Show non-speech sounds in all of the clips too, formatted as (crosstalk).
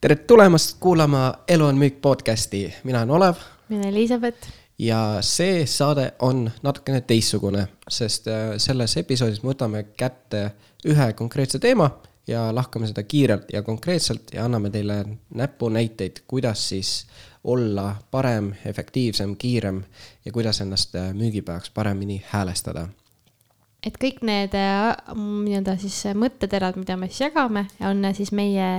tere tulemast kuulama Elu on müük podcasti, mina olen Olev. mina Elizabeth. ja see saade on natukene teistsugune, sest äh, selles episoodis me võtame kätte ühe konkreetse teema ja lahkame seda kiirelt ja konkreetselt ja anname teile näpunäiteid, kuidas siis olla parem, efektiivsem, kiirem ja kuidas ennast äh, müügipäevaks paremini häälestada et kõik need äh, nii-öelda siis mõtteterad, mida me siis jagame, on siis meie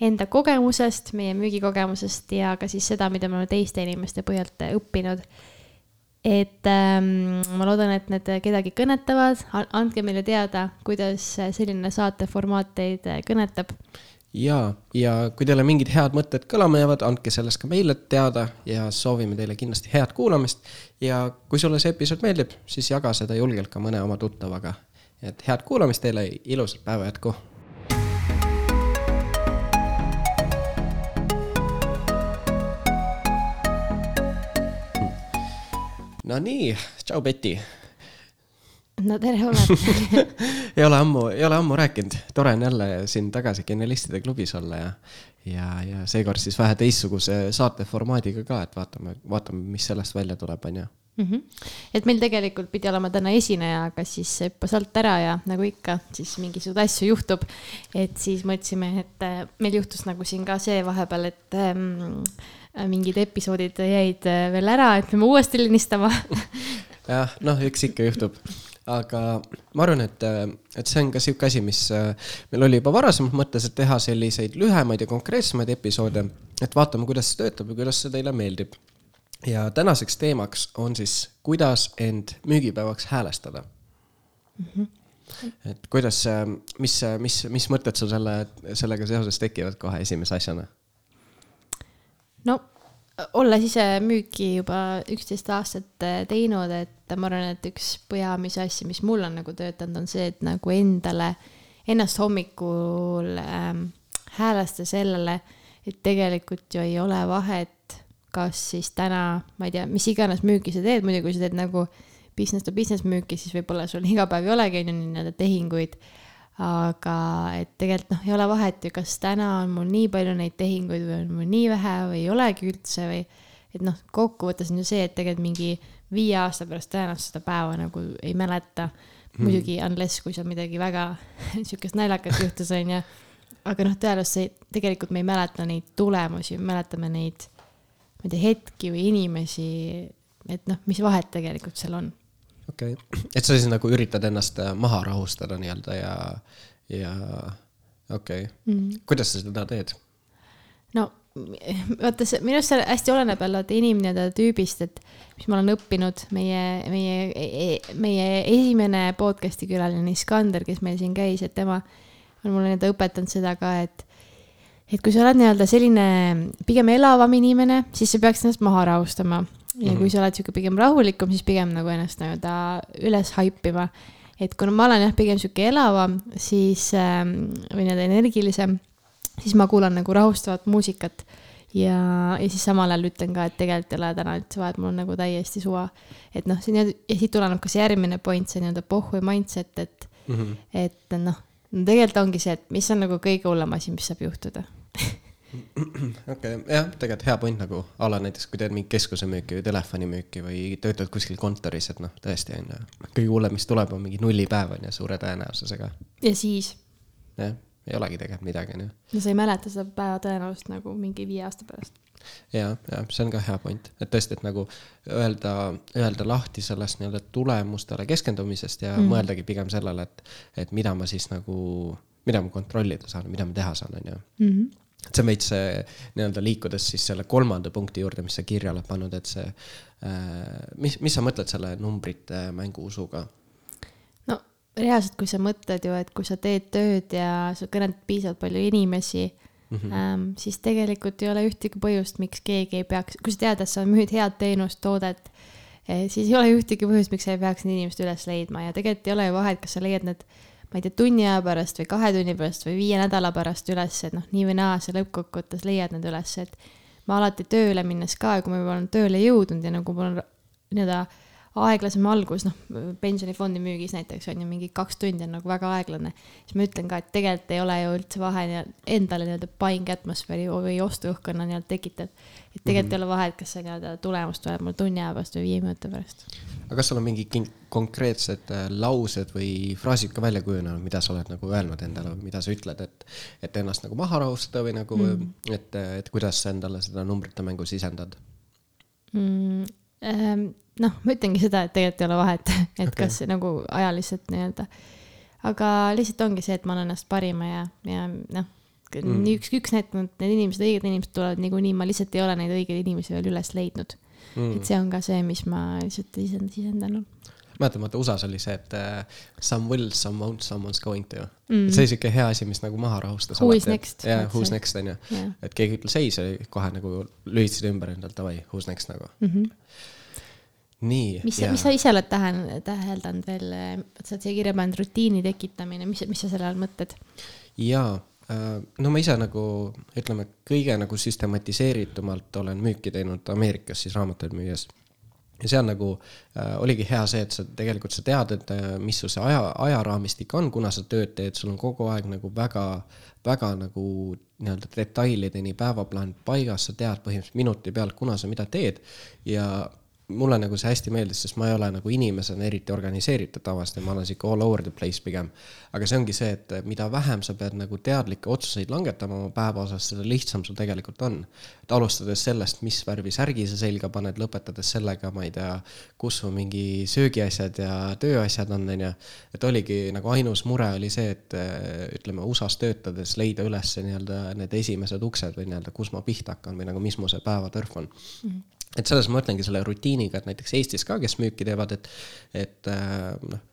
enda kogemusest, meie müügikogemusest ja ka siis seda, mida me oleme teiste inimeste põhjalt õppinud. et ähm, ma loodan, et need kedagi kõnetavad, andke meile teada, kuidas selline saateformaat teid kõnetab. ja, ja kui teil mingid head mõtted kõlama jäävad, andke sellest ka meile teada ja soovime teile kindlasti head kuulamist. ja kui sulle see episood meeldib, siis jaga seda julgelt ka mõne oma tuttavaga. et head kuulamist teile, ilusat päeva jätku Nonii, tšau, Betty. no tere, Olev (laughs) ei ole ammu, ei ole ammu rääkinud, tore on jälle siin tagasi Genialistide klubis olla ja, ja, ja seekord siis vähe teistsuguse saateformaadiga ka, et vaatame, vaatame, mis sellest välja tuleb, on ju mm. -hmm. et meil tegelikult pidi olema täna esineja, aga siis hüppas alt ära ja nagu ikka, siis mingisuguseid asju juhtub. et siis mõtlesime, et äh, meil juhtus nagu siin ka see vahepeal, et ähm, mingid episoodid jäid äh, veel ära, et peame uuesti lindistama (laughs) jah, noh, eks ikka juhtub, aga ma arvan, et, äh, et see on ka sihuke asi, mis äh, meil oli juba varasemalt mõttes, et teha selliseid lühemaid ja konkreetsemaid episoode, et vaatame, kuidas see töötab ja kuidas see teile meeldib. ja tänaseks teemaks on siis, kuidas end müügipäevaks häälestada mm. -hmm et kuidas, mis, mis, mis mõtted sul selle, sellega seoses tekivad kohe esimese asjana? No olles ise müüki juba üksteist aastat äh, teinud, et ma arvan, et üks peamisi asju, mis mul on nagu töötanud, on see, et nagu endale, ennast hommikul ähm, häälestada sellele, et tegelikult ju ei ole vahet, kas siis täna, ma ei tea, mis iganes müüki sa teed, muidu kui sa teed nagu business to business müüki, siis võib-olla sul iga päev ei olegi, on ju, nii-öelda tehinguid aga et tegelikult noh, ei ole vahet ju, kas täna on mul nii palju neid tehinguid või on mul nii vähe või ei olegi üldse või et noh, kokkuvõttes on ju see, et tegelikult mingi viie aasta pärast tõenäoliselt seda päeva nagu ei mäleta mm.. muidugi unless, kui seal midagi väga (laughs) sihukest naljakat juhtus, on ju. aga noh, tõenäoliselt tegelikult me ei mäleta neid tulemusi, mäletame neid, ma ei tea, hetki või inimesi. et noh, mis vahet tegelikult seal on okei okay., et sa siis nagu üritad ennast äh, maha rahustada nii-öelda ja, ja okei okay. mm, -hmm. kuidas sa seda teed? no vaata, see minu arust see hästi oleneb jälle inimene tüübist, et mis ma olen õppinud, meie, meie, e, meie esimene podcast'i külaline Iskander, kes meil siin käis, et tema on mulle nii-öelda õpetanud seda ka, et et kui sa oled nii-öelda selline pigem elavam inimene, siis sa peaks ennast maha rahustama ja kui mhm. sa oled sihuke pigem rahulikum, siis pigem nagu ennast nii-öelda üles haipima. et kuna ma olen jah, pigem sihuke elavam, siis ähm, või nii-öelda energilisem, siis ma kuulan nagu rahustavat muusikat. ja, ja siis samal ajal ütlen ka, et tegelikult ei ole täna üldse vaja, et mul on nagu täiesti suva. et noh, see nii-öelda ja siit tuleneb ka see järgmine point, see nii-öelda pohhu mindset, et mm, -hmm. et noh, tegelikult ongi see, et mis on nagu kõige hullem asi, mis saab juhtuda (clears throat) okei okay., jah, tegelikult hea point nagu a la näiteks, kui teed mingit keskusemüüki või telefonimüüki või töötad kuskil kontoris, et noh, tõesti on ju. kõige hullem, mis tuleb, on mingi nullipäev on ju suure tõenäosusega. ja siis? jah, ei olegi tegelikult midagi, on ju. no sa ei mäleta seda päeva tõenäoliselt nagu mingi viie aasta pärast. ja, ja see on ka hea point, et tõesti, et nagu öelda, öelda lahti sellest nii-öelda tulemustele keskendumisest ja mm. mõeldagi pigem sellele, et, et mida ma siis nagu, mida ma kontrollida saan, mida ma teha saan, on ju mhm et see on veits nii-öelda liikudes siis selle kolmanda punkti juurde, mis sa kirja oled pannud, et see äh,, mis, mis sa mõtled selle numbrite mänguusuga? no reaalselt, kui sa mõtled ju, et kui sa teed tööd ja sa kõnetad piisavalt palju inimesi mm, -hmm. ähm, siis tegelikult ei ole ühtegi põhjust, miks keegi ei peaks, kui sa tead, et sa müüd head teenust, toodet eh,, siis ei ole ühtegi põhjust, miks sa ei peaks neid inimesi üles leidma ja tegelikult ei ole ju vahet, kas sa leiad need ma ei tea, tunni aja pärast või kahe tunni pärast või viie nädala pärast üles, et noh, nii või naa, sa lõppkokkuvõttes leiad need üles, et ma alati tööle minnes ka, kui ma juba olen tööle jõudnud ja nagu mul on nii-öelda aeglasem algus, noh, pensionifondi müügis näiteks on ju mingi kaks tundi on nagu väga aeglane. siis ma ütlen ka, et tegelikult ei ole ju üldse vahe endale nii-öelda buying atmosfääri või ostuõhkkonna nii-öelda tekitada. et tegelikult mm -hmm. ei ole vahet, kas see nii-öelda tulemus tuleb mul tunni aja pärast või viie minuti pärast. aga kas sul on mingid konkreetsed äh, laused või fraasid ka välja kujunenud, mida sa oled nagu öelnud endale või mida sa ütled, et, et ennast nagu maha rahustada või nagu mm, -hmm. et, et kuidas sa endale seda numbrite mängu sisendad mm,? Ähm, noh, ma ütlengi seda, et tegelikult ei ole vahet, (laughs) et okay. kas nagu ajaliselt nii-öelda. aga lihtsalt ongi see, et ma annan ennast parima ja, ja noh mm., nii üks, üks need, need inimesed, õiged inimesed tulevad niikuinii, ma lihtsalt ei ole neid õigeid inimesi veel üles leidnud mm.. et see on ka see, mis ma lihtsalt sisend-, sisendanud mäletan, vaata USA-s oli see, et uh, some will, some won't, someone's going to mm.. see oli siuke hea asi, mis nagu maha rahustas. Who is next? jah, who's next on ju yeah.. et keegi ütles ei, see oli kohe nagu lülitasid ümber endalt, davai, who's next nagu mm. -hmm nii. mis, mis sa ise oled tähe-, täheldanud veel, sa oled siia kirja pannud rutiini tekitamine, mis, mis sa selle all mõtled? jaa, äh, no ma ise nagu ütleme, kõige nagu süstematiseeritumalt olen müüki teinud Ameerikas siis raamatuid müües. Ja seal nagu äh, oligi hea see, et sa tegelikult sa tead, et äh, mis su see aja, ajaraamistik on, kuna sa tööd teed, sul on kogu aeg nagu väga, väga nagu nii-öelda detailideni päevaplaan paigas, sa tead põhimõtteliselt minuti pealt, kuna sa mida teed. Ja mulle nagu see hästi meeldis, sest ma ei ole nagu inimesena eriti organiseeritud tavaliselt, ma olen sihuke all over the place pigem. aga see ongi see, et mida vähem sa pead nagu teadlikke otsuseid langetama oma päeva osas, seda lihtsam sul tegelikult on. et alustades sellest, mis värvi särgi sa selga paned, lõpetades sellega, ma ei tea, kus su mingi söögiasjad ja tööasjad on, on ju. et oligi nagu ainus mure oli see, et ütleme USA-s töötades leida üles nii-öelda need esimesed uksed või nii-öelda, kus ma pihta hakkan või nagu, mis mu see päevatõrf on mm. -hmm et selles ma mõtlengi selle rutiiniga, et näiteks Eestis ka, kes müüki teevad, et, et äh, noh,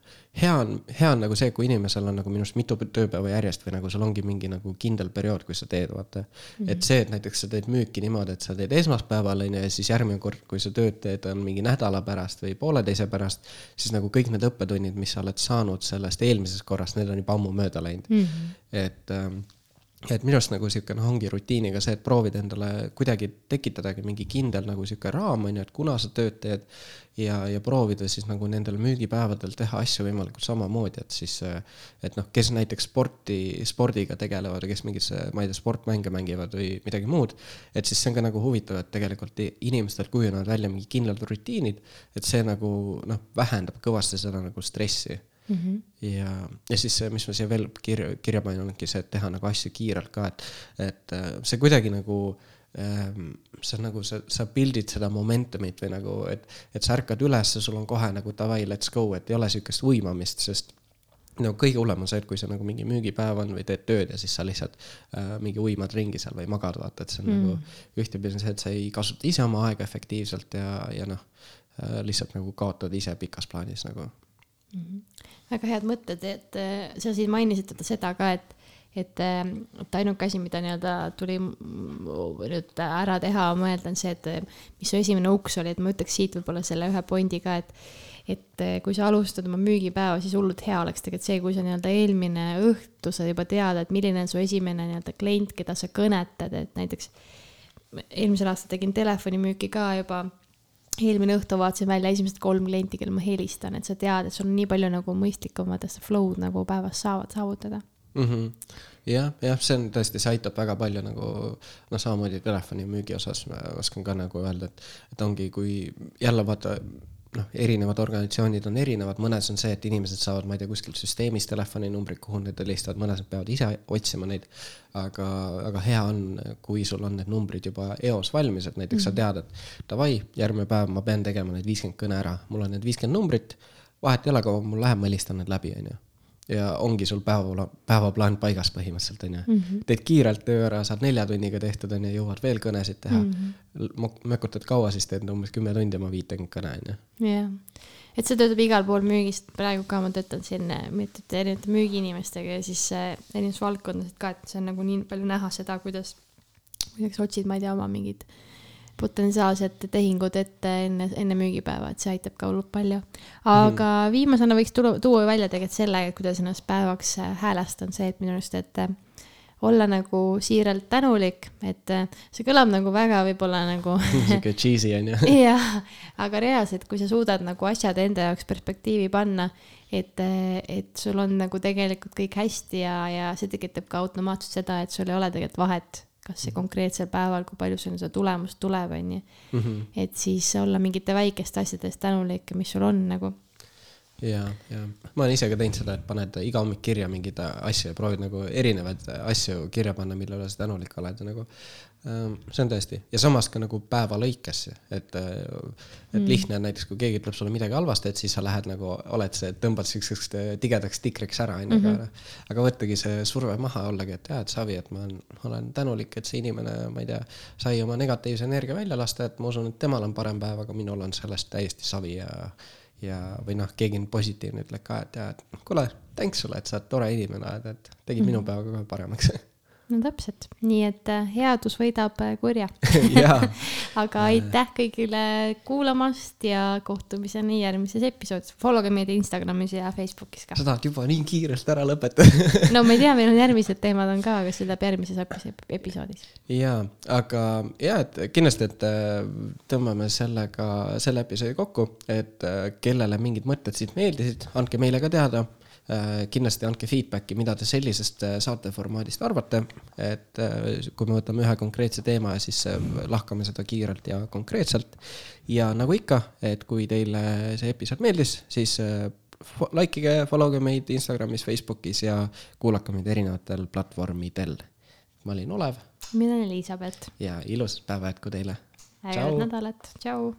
hea on, hea on nagu see, kui inimesel on nagu minu arust mitu tööpäeva järjest või nagu sul ongi mingi nagu kindel periood, kus sa teed, vaata mm. -hmm. et see, et näiteks sa teed müüki niimoodi, et sa teed esmaspäeval, on ju, ja siis järgmine kord, kui sa tööd teed, on mingi nädala pärast või pooleteise pärast, siis nagu kõik need õppetunnid, mis sa oled saanud sellest eelmisest korrast, need on juba ammu mööda läinud mm. -hmm. et ähm, et minu arust nagu sihuke noh, ongi rutiiniga see, et proovida endale kuidagi tekitadagi mingi kindel nagu sihuke raam on ju, et kuna sa tööd teed. ja, ja proovida siis nagu nendel müügipäevadel teha asju võimalikult samamoodi, et siis, et noh, kes näiteks sporti, spordiga tegelevad või kes mingis, ma ei tea, sportmänge mängivad või midagi muud. et siis see on ka nagu huvitav, et tegelikult inimestel kujunevad välja mingi kindlad rutiinid, et see nagu noh, vähendab kõvasti seda nagu stressi mm. -hmm. ja, ja siis see, mis ma siia veel kirja, kirja panin, ongi see, et teha nagu asju kiirelt ka, et, et äh, see kuidagi nagu ähm, sa nagu, sa, sa pildid seda momentumit või nagu, et, et sa ärkad üles ja sul on kohe nagu davai, let's go, et ei ole sihukest uimamist, sest no kõige hullem on see, et kui sa nagu mingi müügipäev on või teed tööd ja siis sa lihtsalt äh, mingi uimad ringi seal või magad, vaata, et see on mm. nagu ühtepidi on see, et sa ei kasuta ise oma aega efektiivselt ja, ja noh äh,, lihtsalt nagu kaotad ise pikas plaanis nagu väga head mõtted, et äh, sa siin mainisid seda ka, et, et, äh, et ainuke asi, mida nii-öelda tuli nüüd ära teha, mõelda, on see, et mis su esimene uks oli, et ma ütleks siit võib-olla selle ühe pointi ka, et et äh, kui sa alustad oma müügipäeva, siis hullult hea oleks tegelikult see, kui sa nii-öelda eelmine õhtu sa juba tead, et milline on su esimene nii-öelda klient, keda sa kõnetad, et näiteks eelmisel aastal tegin telefonimüüki ka juba eelmine õhtu vaatasin välja esimesed kolm klienti, kellele ma helistan, et sa tead, et sul on nii palju nagu mõistlikumad flow'd nagu päevas saavad saavutada mm. -hmm. jah, jah, see on tõesti, see aitab väga palju nagu noh, samamoodi telefonimüügi osas ma oskan ka nagu öelda, et, et ongi, kui jälle vaata noh, erinevad organisatsioonid on erinevad, mõnes on see, et inimesed saavad, ma ei tea, kuskilt süsteemist telefoninumbrid, kuhu nad helistavad, mõnes nad peavad ise otsima neid. aga, aga hea on, kui sul on need numbrid juba eos valmis, et näiteks mm -hmm. sa mhm. tead, et davai, järgmine päev ma pean tegema need viiskümmend kõne ära, mul on need viiskümmend numbrit. vahet ei ole, kaua mul läheb, ma helistan need läbi, on ju ja ongi sul päeva, päevaplaan paigas põhimõtteliselt, on ju. Mhm. teed kiirelt töö ära, saad nelja tunniga tehtud, on ju, jõuad veel kõnesid teha mm. -hmm. mökutad kaua, siis teed umbes kümme tundi oma viitekümmet kõne, on ju. jah, et see töötab igal pool müügist, praegu ka ma töötan siin mitmete erinevate müügiinimestega ja siis erinevates valdkondades ka, et see on nagu nii palju näha seda, kuidas, kuidas otsid, ma ei tea, oma mingid potentsiaalsed tehingud ette enne, enne müügipäeva, et see aitab ka hullult palju. aga mm. viimasena võiks tuua, tuua välja tegelikult selle, kuidas ennast päevaks äh, häälestan, see, et minu arust, et äh, olla nagu siiralt tänulik, et äh, see kõlab nagu väga võib-olla nagu (laughs) sihuke cheesy on ju. (laughs) jah, aga reaalselt, kui sa suudad nagu asjad enda jaoks perspektiivi panna, et, et sul on nagu tegelikult kõik hästi ja, ja see tekitab ka automaatselt seda, et sul ei ole tegelikult vahet, kas see konkreetsel päeval, kui palju sul seda tulemust tuleb, on ju. Mhm. et siis olla mingite väikeste asjade eest tänulik, mis sul on nagu ja, ja ma olen ise ka teinud seda, et paned iga hommik kirja mingeid asju ja proovid nagu erinevaid asju kirja panna, mille üle sa tänulik oled ja nagu ähm, see on tõesti ja samas ka nagu päeva lõikes, et, et mm. lihtne on näiteks, kui keegi ütleb sulle midagi halvasti, et siis sa lähed nagu, oled see, tõmbad siukseks tigedaks tikriks ära, onju, aga, Mhm. aga võttagi see surve maha ollagi, et jaa, et Savi, et ma olen, olen tänulik, et see inimene, ma ei tea, sai oma negatiivse energia välja lasta, et ma usun, et temal on parem päev, aga minul on sellest täiesti savi ja ja, või noh, keegi on positiivne, ütleb ka, et jaa, et kuule, thanks sulle, et sa oled tore inimene oled, et tegid mm -hmm. minu päeva kohe paremaks (laughs) no täpselt, nii et äh, headus võidab äh, kurja (laughs) (laughs) aga aitäh kõigile kuulamast ja kohtumiseni järgmises episoodis. Follow ge meid Instagramis ja Facebookis ka. sa tahad juba nii kiiresti ära lõpetada (laughs) no ma ei tea, meil on järgmised teemad on ka, aga see tuleb järgmises epis- episoodis. jaa, aga jaa, et kindlasti, et äh, tõmbame sellega, selle episoodi kokku, et kellele mingid mõtted siit meeldisid, andke meile ka teada. Kindlasti andke feedback'i, mida te sellisest äh, saateformaadist arvate, et äh, kui me võtame ühe konkreetse teema ja siis äh, lahkame seda kiirelt ja konkreetselt. ja nagu ikka, et kui teile see episood meeldis, siis like ige, follow ge meid Instagramis, Facebookis ja kuulake meid erinevatel platvormidel. ma olin Olev mina olen Elizabeth. ja ilusat päeva jätku teile. ägedat nädalat, tšau.